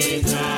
Jesus.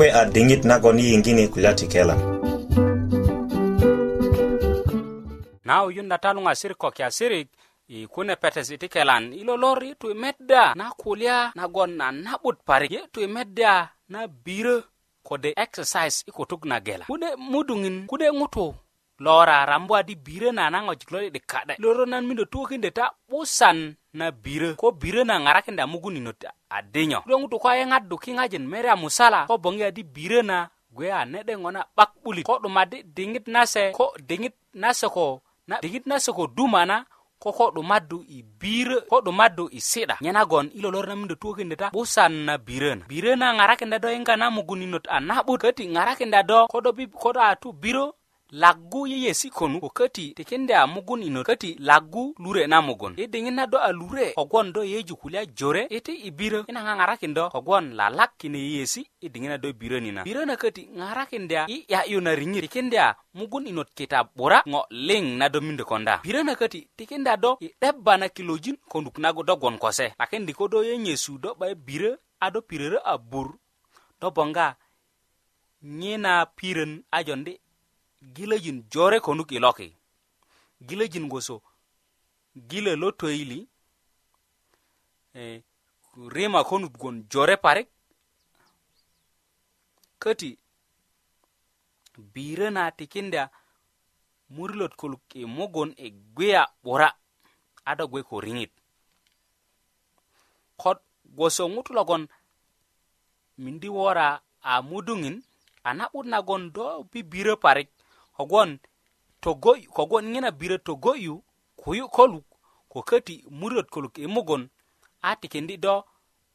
kwe a dingit nagon yingini kulati kela. Na uyu ndatalu nga siriko kia sirik, ikune pete ziti kelan, ilo lori tu imedda na kulia nagon na nabut parik, yetu imedda na biru kode exercise ikutug na gela. Kude mudungin, kude ngutu, lora rambu adi birö na naŋoj lo di ka'de loro nan mindo tukökindö ta 'busan na birö ko birö na ŋarakinda mugunyinot adinyo kilo ŋutu ko yeŋaddu kiŋajin merya musala ko boŋi adi birö na gwe a nede ŋo na 'bak 'bulit ko 'dumadi diŋit nase ko diŋit nase ko na diŋit nase ko duma na ko ko 'dumaddu i birö ko 'dumaddu i si'da nye nagon ilo lor na mindo tukökindö ta 'busan na birö na birö na ŋarakinda do yiŋga na mugunyinot a na'but köti ŋarakinda do kodo bib kodo a tu birö lagu yeyesi konu ko köti tikindi a mugun yinot köti lagu lure na mugun i e diŋit na do a lure kogwon do yeyeju kulya jore iti e i birö i na ŋaŋarakindo kogwon lalak kine yeyesi i e diŋit na do birö ni na birö na köti ŋaŋarakindi a i 'ya'yu na riŋit tikindi a mugun yinot kita 'bura ŋo liŋ na do mindö konda birö na köti tikindi a do i 'deba na kilojin konuk nagu do gwon kose lakindi ko do yenyesu do 'bayi birö a do pirörö a bur do boŋga nyina pirön a jondi gilöjin jore konuk i loki gilöjin gwoso gilö lo töili e, rima konut gwon jore parik köti birö na tikinda murilot koluk i mugun i e gwiya 'bura a do gwe ko riŋit kot gwoso ŋutu logon mindi wora a muduŋin a na'but nagon do bibirö parik ogwon to goy ko gwon ngina bire to goyu kuyu koluk ko kati murot koluk e mugon ati kendi do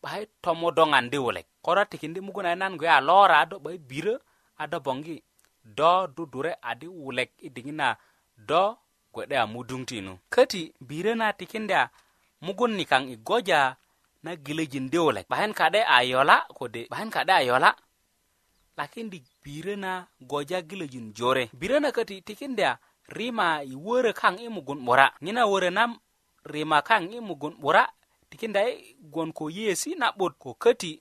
bai tomo dongan de wolek kora ti kendi mugon ay nan go ya lora do bai bire ado bongi do dudure adi wolek idingina do gwede amudung tinu kati bire na ti kendi a mugon ni kang igoja na gilejin de wolek bahen kade ayola kode bahen kade ayola lakin di birö na goja gilöjin jore birö na köti tikinda rima i wörö kaŋ i mugun 'bura ŋina wörö na rima kaŋ i mugun 'bura tikinda i gwon ko yeyesi na'but ko köti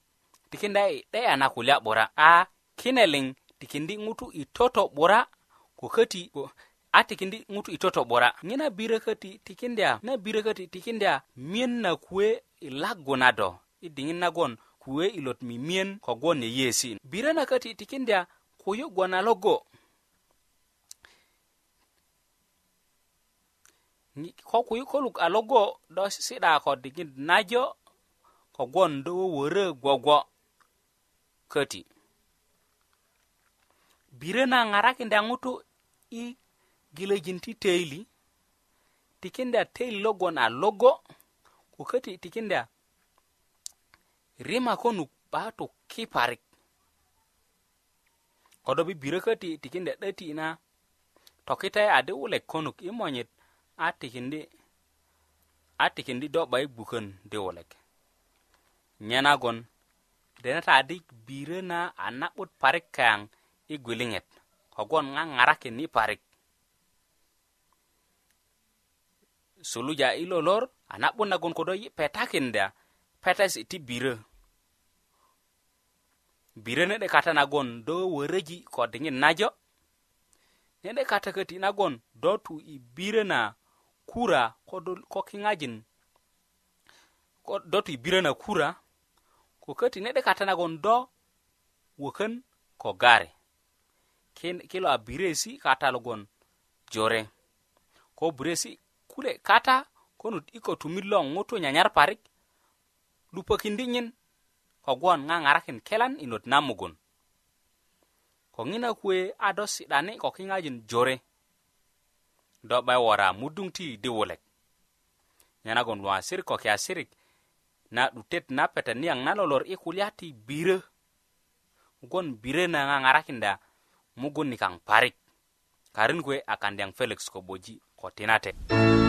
tikinda i 'de'ya na kulya 'bura a kineliŋ tikindi ŋutu i toto 'bura ko köti ko a tikindi ŋutu i toto 'bura ŋina birö köti tikinda ŋina birö köti tikinda miyen na kuwe i lagu na do i diŋit nagon kuwe ilot mimien kogwon ye yesi biro na kati tikindya kuyu gwana logo ko kuyu koluk a logo do sisida ko digin najo kogwon do wore gwogwo kati biro na ngarakindya ngutu i gilejin ti teili tikindya teili logon a logo ko kati tikindya rima konuk ba to kiparik kodo bibiro köti tikinde 'döti na tokite adi wulek konuk i monyit a tikindi a tikindi do 'ba i gbukön di wulek nye nagon denata adi birö na a na'but parik kayaŋ i gwiliŋet kogwon ŋaŋarakin i parik suluja i lolor a na'but nagon kodo i petakinda petesi ti birö birö nede kata nagon do wöröji ko diŋit najo nede kata köti nagon do tu i birö na kura ko, ko kiŋajin do tu i birö na kura ko köti nede kata nagon do wökön ko gari kilo a biresi kata logon jore ko biresi kule kata konut iko tumit lo ŋutu nyanyar parik lupökindinyin kogwon ŋaŋarakin kelan i not na mugun ko ŋina kuwe a do si'dani ko kiŋajin jore do 'bay wora mudun ti di wulek nyenagon luŋasir ko kiasirik na 'dutet na petet niyaŋ na lolor i kulya ti birö kogwon birö na ŋaŋarakinda mugun ni kaŋ parik karin kuwe a kandyaŋ felix koboji ko tinate mm -hmm.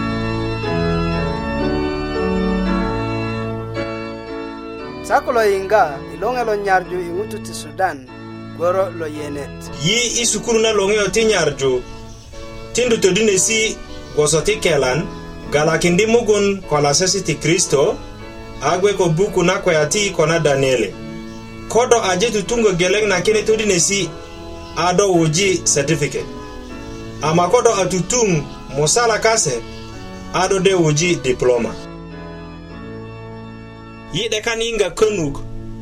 sako lo yiŋga i loŋe lo nyarju i ŋutu ti sudan gworo lo yenet yi i sukuru na loŋeyo ti nyarju tindu todinesi gwoso ti kelan galakindi mugun kolasesi ti kristo a ko buku na kwa ti kona daniele ko do aje tutungo geleŋ na kine todinesi a do wuji certificate ama ko do mosala musala kase a do de wuji diploma yi'de kan yiŋga könuk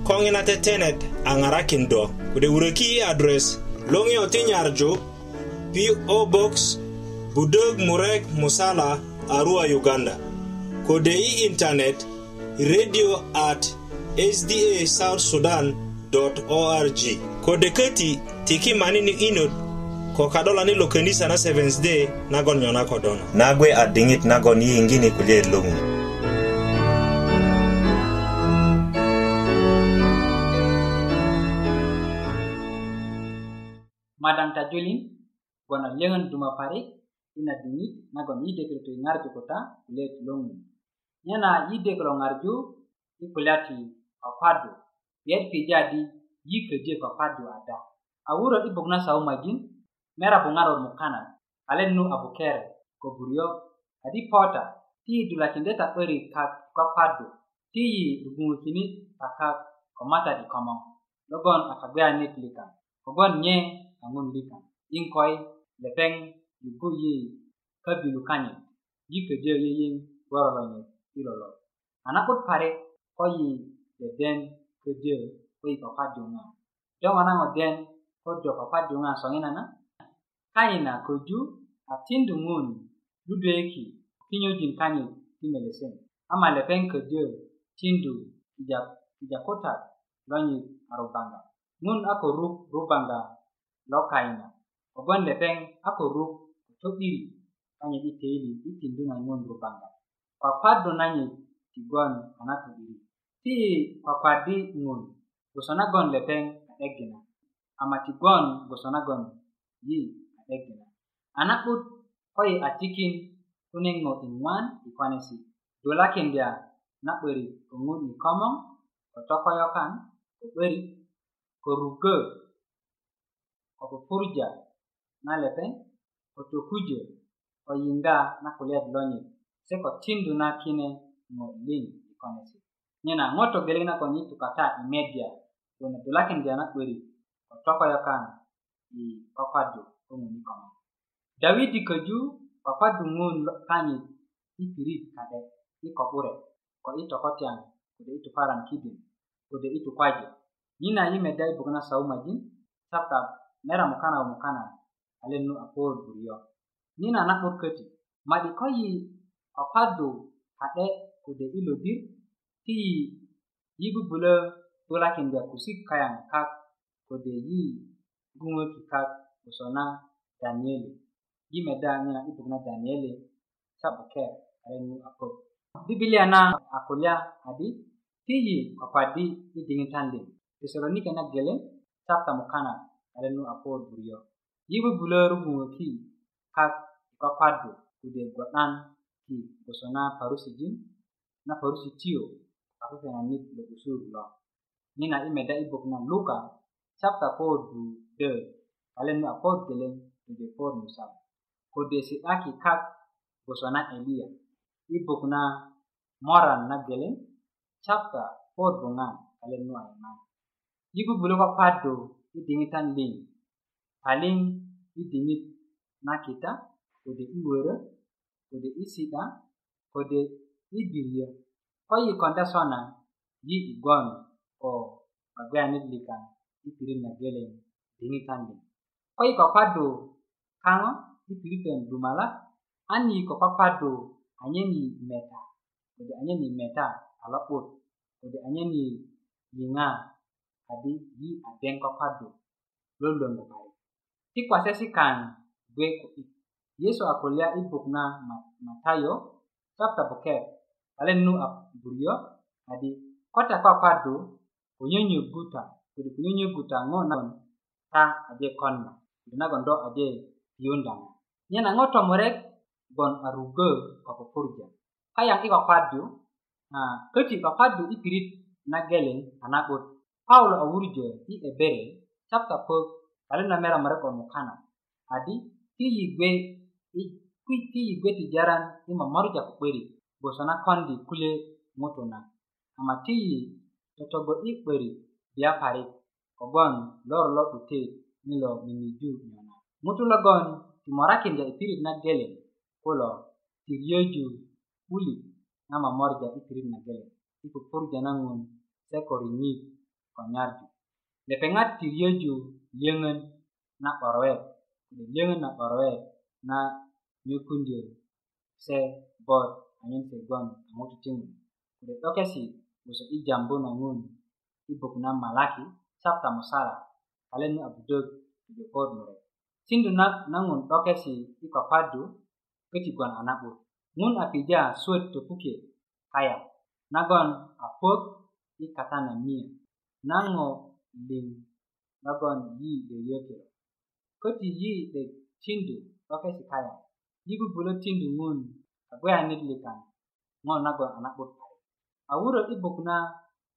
ko ŋina tetenet a ŋarakin do kode wuröki yi adres loŋeyo ti nyarju po box budök murek musala arua uganda kode yi intanet radio at sda south sudan org kode köti tiki manini inot ko kadolani lo könisa na 7 day nagon nyona kodono nagwe a diŋit nagon yiyiŋgini kulye luŋu madan ta julin gona lengan duma pare ina dini na gon i de kreto ngar ju kota let long nyana i de kro ngar ju i kulati papadu yet ki jadi yi kreje papadu ada awuro i bugna sa umagin mera bungaro mukana alen nu abuker ko buryo adi pota ti dula kindeta ori ka papadu ti yi dugungu kini takak komata di komong logon akagwea nitlika kogon nye ka ŋun li in koi lepeng yugo yi ka bilu kanyit yi ködyö yeyeŋ wororonyit i lolo a na'but parik ko yi deden ködyö ko yi kopaju ŋa do ŋo na ŋoden ko do kopaju ŋa soŋina na kanyit na köju a tindu ŋun luduöki jin kanyit ti melesen ama lepeŋ ködyö tindu ija ija kota a rubaŋga ŋun aku ko lokaina ogwande peŋ a ko ruk ko to'diri kanyit i teili i tindu na ŋun rubaŋga kwakwaddu nanyit tigon a na to'diri ti kwakwaddi ŋun gwoso nagon lepeŋ a 'degina ama tigon gwoso nagon yi a 'degina a na'but ko yi a tikin kunen ŋo i ŋwan i konesi dulakindya na 'börik ko ŋun i komoŋ ko tokoyokan ko 'börik ko rugö okupurja na lepeŋ ko tokujö ko yiŋga na kulya ti lonyit se ko tindu na kine ŋo liŋ i konesi nyena ŋo togeleŋ nagon yi tukata i media kune dulakindya na 'börik ko tokoyokan i kwakwadu ko i koma dawidi köju kwakwadu ŋun kanyit i pirit ka'de i ko ko i tokotyaŋ kode i tuparan kidin kode i tukwajik nyena yi meda i buk na saumajin saka meda mukana mukana a nu a puwö nina na 'but köti ma'di ko yi kwakwadu ka'de kode i lobir ti yi yi bubulö bulakinda kusik kayaŋ kak kode yi kak na yi meda nyen na nu bibilia na yi kwakwadi tesalonike na geleŋ mukana ala nu apod buriyo buryo yi bu bulööru buŋö ki kak i kwakwadu kode ki gosona na parusijin na parusi tiyö a kekönanit lo 'busuru lo nina imeda meda na luka chapta du de kalen nu apod kot geleŋ kode pot musal kode aki kak gosona elia eliya na moran na geleŋ chapta pot buŋan kalen nu aiman yibu yi bubulö idingitan ling paling idingit nakita kode iwörö kode i si'da kode i biriyö ko yikonda sona yi igon ko gbagbeyanit likan i pirit na geleŋ diŋitan liŋ ko yi kwakwadu kaŋo i dumala an yi ko anyen meta kode anyen yi meta a lo'but kode anyen yi yiŋa hadi belum ajengwa kwadu lolongo pale tikwasesikana kan gue Yesus aku lihat ibu na matayo chapta buke kalian nu a buryo adi kota kwakwadu nyu guta kode kunyönyö guta ŋo nagon ta adi konna kode gondok adi diundang piyunda ŋo nyena gon aruge gbon a rugö ko padu nah, kayaŋ i kwakwadu köti kwakwadu i na Paul awurje i ebere chapter pok kale na mera mare kon mukana adi ti yigwe i kwi ti yigwe ti jaran i mamaru ja kweri bosana kondi kule mutuna ama ti yi totogo i kweri biya pari kogon lor lo ute nilo mimiju nyona mutu logon ti morakin ja ipirit na gele kulo ti ryoju uli na mamaru ja ipirit na gele ipupurja nangun sekori nyiki konyarju le pengat ti yeju yengen na parwe. kode yengen na parwe na nyukundyo se bot anyen se gon aŋutu tiŋun kode 'dokesi gboso i jambu na ngun i buk na malaki sabta musala kalen nu a budök pujö kot mure. sindu na na ŋun 'dokesi i kwakwadu köti gwon a pija nagon a i kata na ngô nango ling nagon yi de yokiro. Koti yi de tindu wake sikaya. Yibu bulo tindu ngun kagwe anit likan ngon nagon anak bot kare. Awuro ibuk na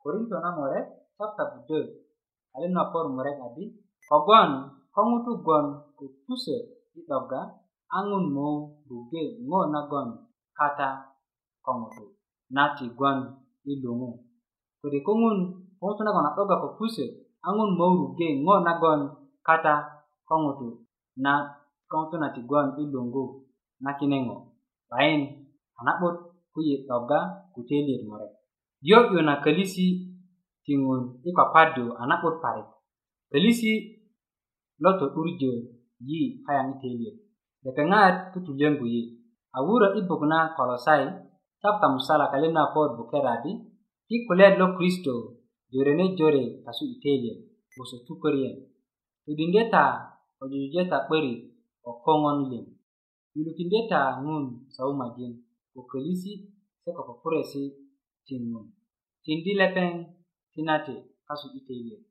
Korinto na more chapter 2 ale na por murek adi kogwon ko ŋutu gwon ko pusö i 'doga a ŋun mo ruge ŋo nagon kata ko ŋutu na ti gwon i luŋu kode ko ŋun ko ŋutu nagon a 'doga ko pusö a ŋun möuru ge ŋo nagon kata ko ŋutu na ko ŋutu na tigon i luŋgu na kine ŋo bayin a na'but kuyi 'doga kuteliyet murek yo'yo na kölisi ti ŋun i kwakwadu a na'but parik kölisi lo to'durjö yi kayaŋ i teliyet lepeŋat tutuliyöŋgu yi a wurö i buk na kolosai chapta musala kalenda pot bukerabi ti kulyat lo kristo jore ne jore kasu i teliyen gboso tukoriyen todindye ta ko jujujö ta 'börik ko koŋon liŋ yulukindye ta ŋun saumajin ko kölisi se ko pupuresi tin ŋun tindi lepeŋ tinate kasu i teliyen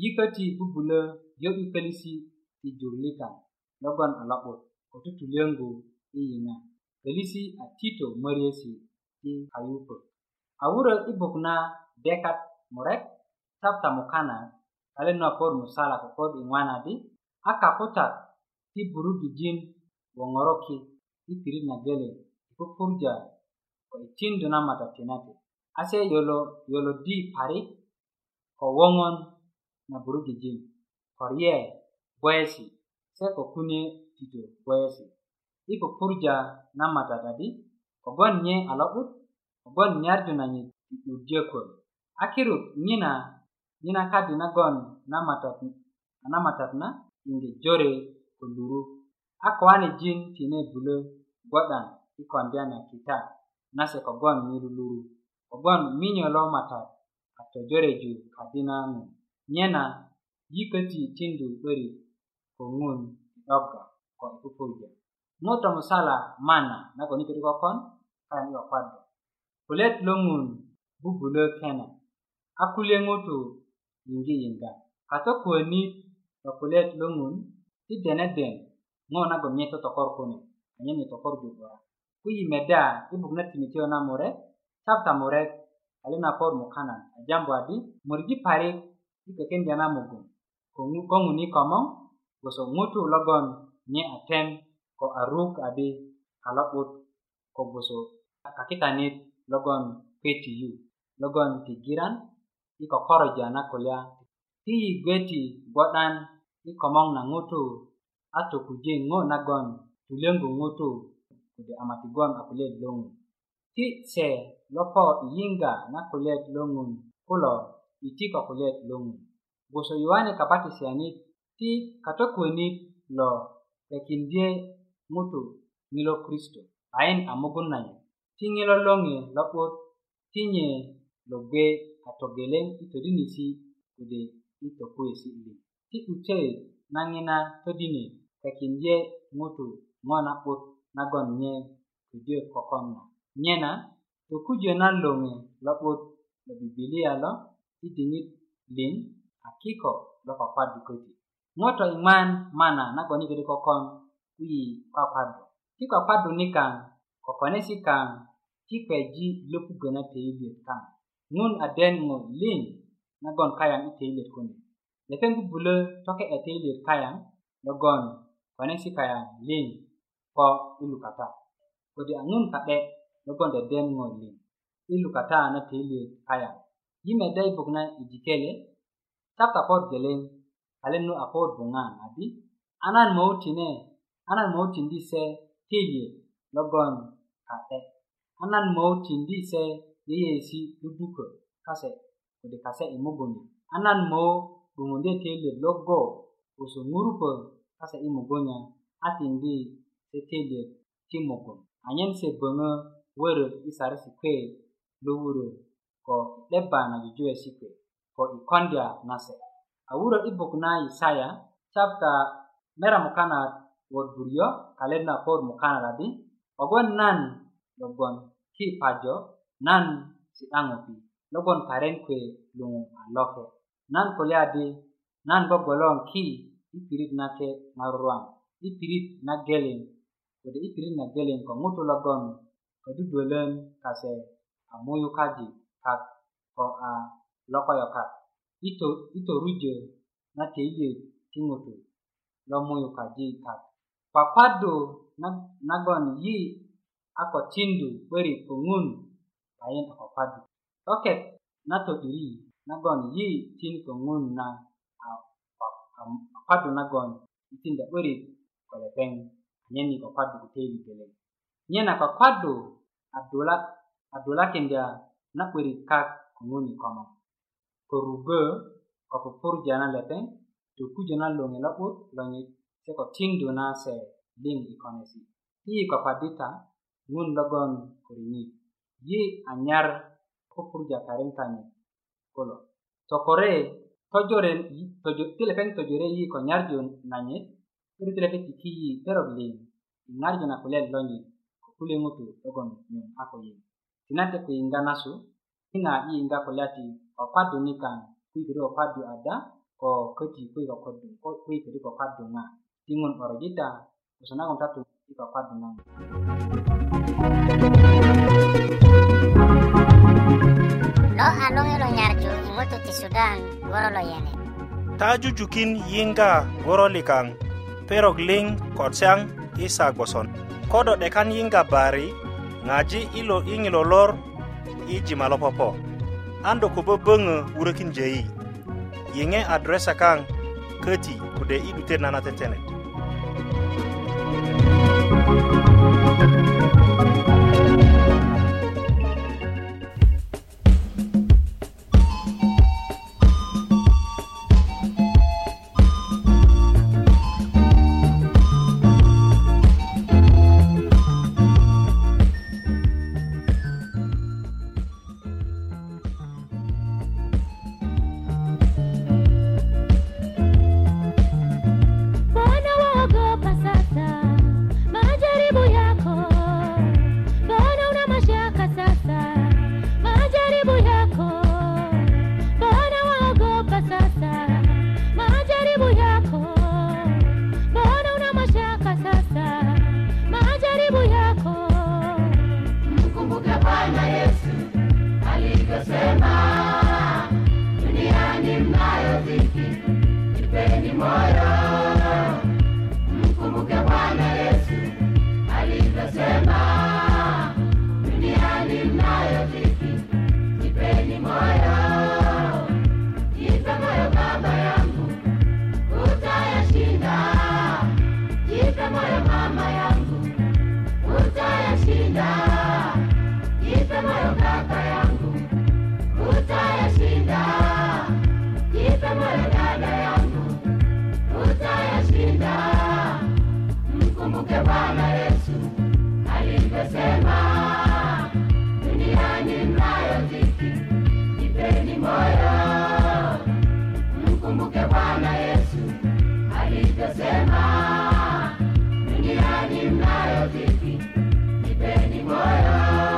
yikö ti bubulö yo i kölisi ti jur likaŋ logon a lo'but ko tutuliyöŋgu i yiŋa kölisi a tito möriyesi ti kayupö a wurö i buk na dekat murek sabta mukana ale no akor musala ko kod iŋwana di aka kota ti burugijin wo wongoroki ti pirit na gele ko ko i tindu na ase yolo yolo di parik ko wongon na burugijin ye boyesi se ko kune tito bwesi i purja na tadi ko kogwon nye ko lo'but kogwon nyarju na 'yit i a kirut ŋina kadi nagon na matat na matat na yindi jore ko luru a jin tine bulö gwo'daŋ i na kita nase kogwon ŋiro luru kogwon minyo lo matat a tojoreju kadi na ŋo nyena yiköti tindu 'börik ko ŋun i 'dogga ko i pupujö ŋo mana nagon i köti kokon kaŋ i kokwaddu kulyet lo ŋun bubulö kena a kulyeŋo tu yiŋgi yiŋga a tökuöni lo kulyet lo ŋun ti deneden ŋo nagon nye totokor kune anyen yi tokorju 'bura ko yi meda yi buk na timiyo na murek sabta murek taliŋ na por mukanat a jambu adi mörji parik yi kekendya na mugun ko ŋun yi komoŋ gboso ŋutu logon nye a ko a adi a lo'but ko gboso kakitanit logon kuwe ti yu logon ti giran i kokoroja na kulya ti yigweti gbo'dan i komoŋ na ŋutu a tokujin ŋo nagon tuleŋgu ŋutu kode ama tigon a kulyet loŋun ti se lopo i yiŋga na kulyet loŋun kulo iti ko kulyet loŋun gboso yuwani kapatisiyanit ti katokuwönit lo pekindye ŋutu ŋilo kristo ayin a mugun nanyo ti ŋilo loŋe lo'but tinye lo gbe atogeleŋ i todinesi kode i tokuyesi liŋ ti 'duté naŋina todine tikindye ŋutu ŋo na'but nagon nye ködyö kokon na nyena tokujö na luŋe lo'but lo bibilia lo i diŋit liŋ a kiko lo papadu köti ŋoto i mana nagon i köti kokon yi papadu ti papadu ni kaŋ kokonesi kaŋ ti kpeji' lopugö na töyilöt kaŋ nun adenŋo liŋ nagon kayaŋ i kunu kune lepeŋ bubulö toke'ya e töyilöt kayaŋ logon konesi kayaŋ liŋ ko i ilukata kode a ŋun ka'de logon dedenŋö liŋ i lukata na töyilöt kayaŋ yi meda i bgwoŋ na i jikele sapta ko geleŋ kalen nu a ko buŋan adi a nan möötine a nan möötindi se töyilöt logon ka'de a nan möötindi se yeyeesi ludduko kase kode kase'yi mugun anan moó 'duŋundye tiyiliyöt logo gboso ko kase yi mugun niyaŋ a tindi se tiyiliyöt ti mugun anyen se böŋö wero isare si kwe wurö ko 'debba na jujuwesi kuwe ko ikondia nase awuro wurö yi buk na yesaya chapta mera mukanat wot buryo na por mukana adi kogwon nan logon ti pajo nan si'da ŋopi logon Karen kuwe luŋu a loke nan kulya di nan bgobgoloŋ ki i pirit ke ŋaruwam i pirit na geleŋ kode i pirit na geleŋ ko ŋutu logon ködyduwölön kase a muyukaji kak ko a loko lokoyokak i torujö na töyilöt ti ŋutu lo muyukaji kak kwakwadu nagon yi a ko tindu 'börik ayin ko padi oke na to diri na gon yi tin ko ngun na a ah, padu na gon tin da uri ko le ben nyeni ko padu ko teli bele nyena ko padu adula adula kenja na kuri ka ngun ko ma ko rugo ko pur jana le ben to ku jana lo ngi e la ut lo ngi e, se ko tin do na se ding ikonesi ti ko padita ngun lo gon kuri ni yi anyar ko purja karen kolo tokore tojoren tojo tilepen tojore yi ko nyarjo nanye iri tilepe tiki yi perok lin narjo na kulel lonyi ko kule ŋutu logon nyon a ko ku nasu ina yi yiŋga kulya ti ko padu nikaŋ kuikiri ko kwadu ada ko köti kuyi ko kwadu kuikiri ko kwadu ŋa tiŋun orojita kuso nagon ta tu ko kwadu nongelo nyarju imoto ti e Sudan goro lo yene. Taju jukin yinga goro likang, pero gling kod siang isa goson. Kodo dekan yinga bari, ngaji ilo ingilo lor iji malopopo. Ando kubo bengu urekin jayi. Yenge adresa kang, keti kude idute nana tetenet. Thank you. Bwana Yesu alivyosema, duniani mnayo dhiki, jipeni moyo, mkumbuke Bwana Yesu alivyosema, duniani mnayo dhiki, jipeni moyo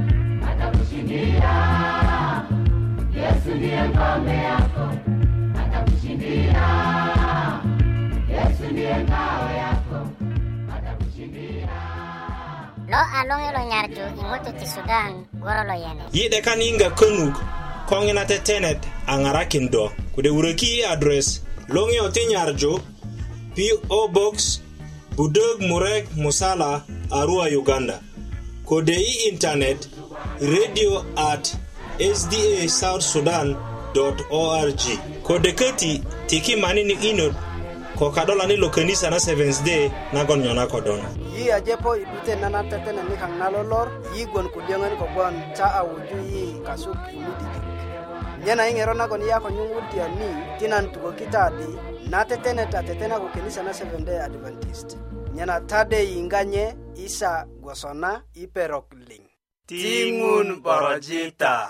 usiache ngome yako atakushindia yesu ndiye ngao yako atakushindia lo along nyarju ti sudan goro lo yene yide kan inga kongina tetenet angarakin do kude wureki address longyo ti nyarju PO Box Budog Murek Musala Arua Uganda kode i internet radio at SDA South Sudan kode kodeketi tiki manini inot ko kadolani lo kanisa na seventh day nagon nyona kodona yi ajepo na nana tetene nikang nalolor yi gwon kudiangan ko gwon cha awuju yi kasuk imudijik nyena ing'ero nagon yako nyung'utia ni tinan tugo kitadi na tetene ta tetena ko kanisa na seventh day adventist nyena tade inganye isa gwasona iperok ling ting'un borojita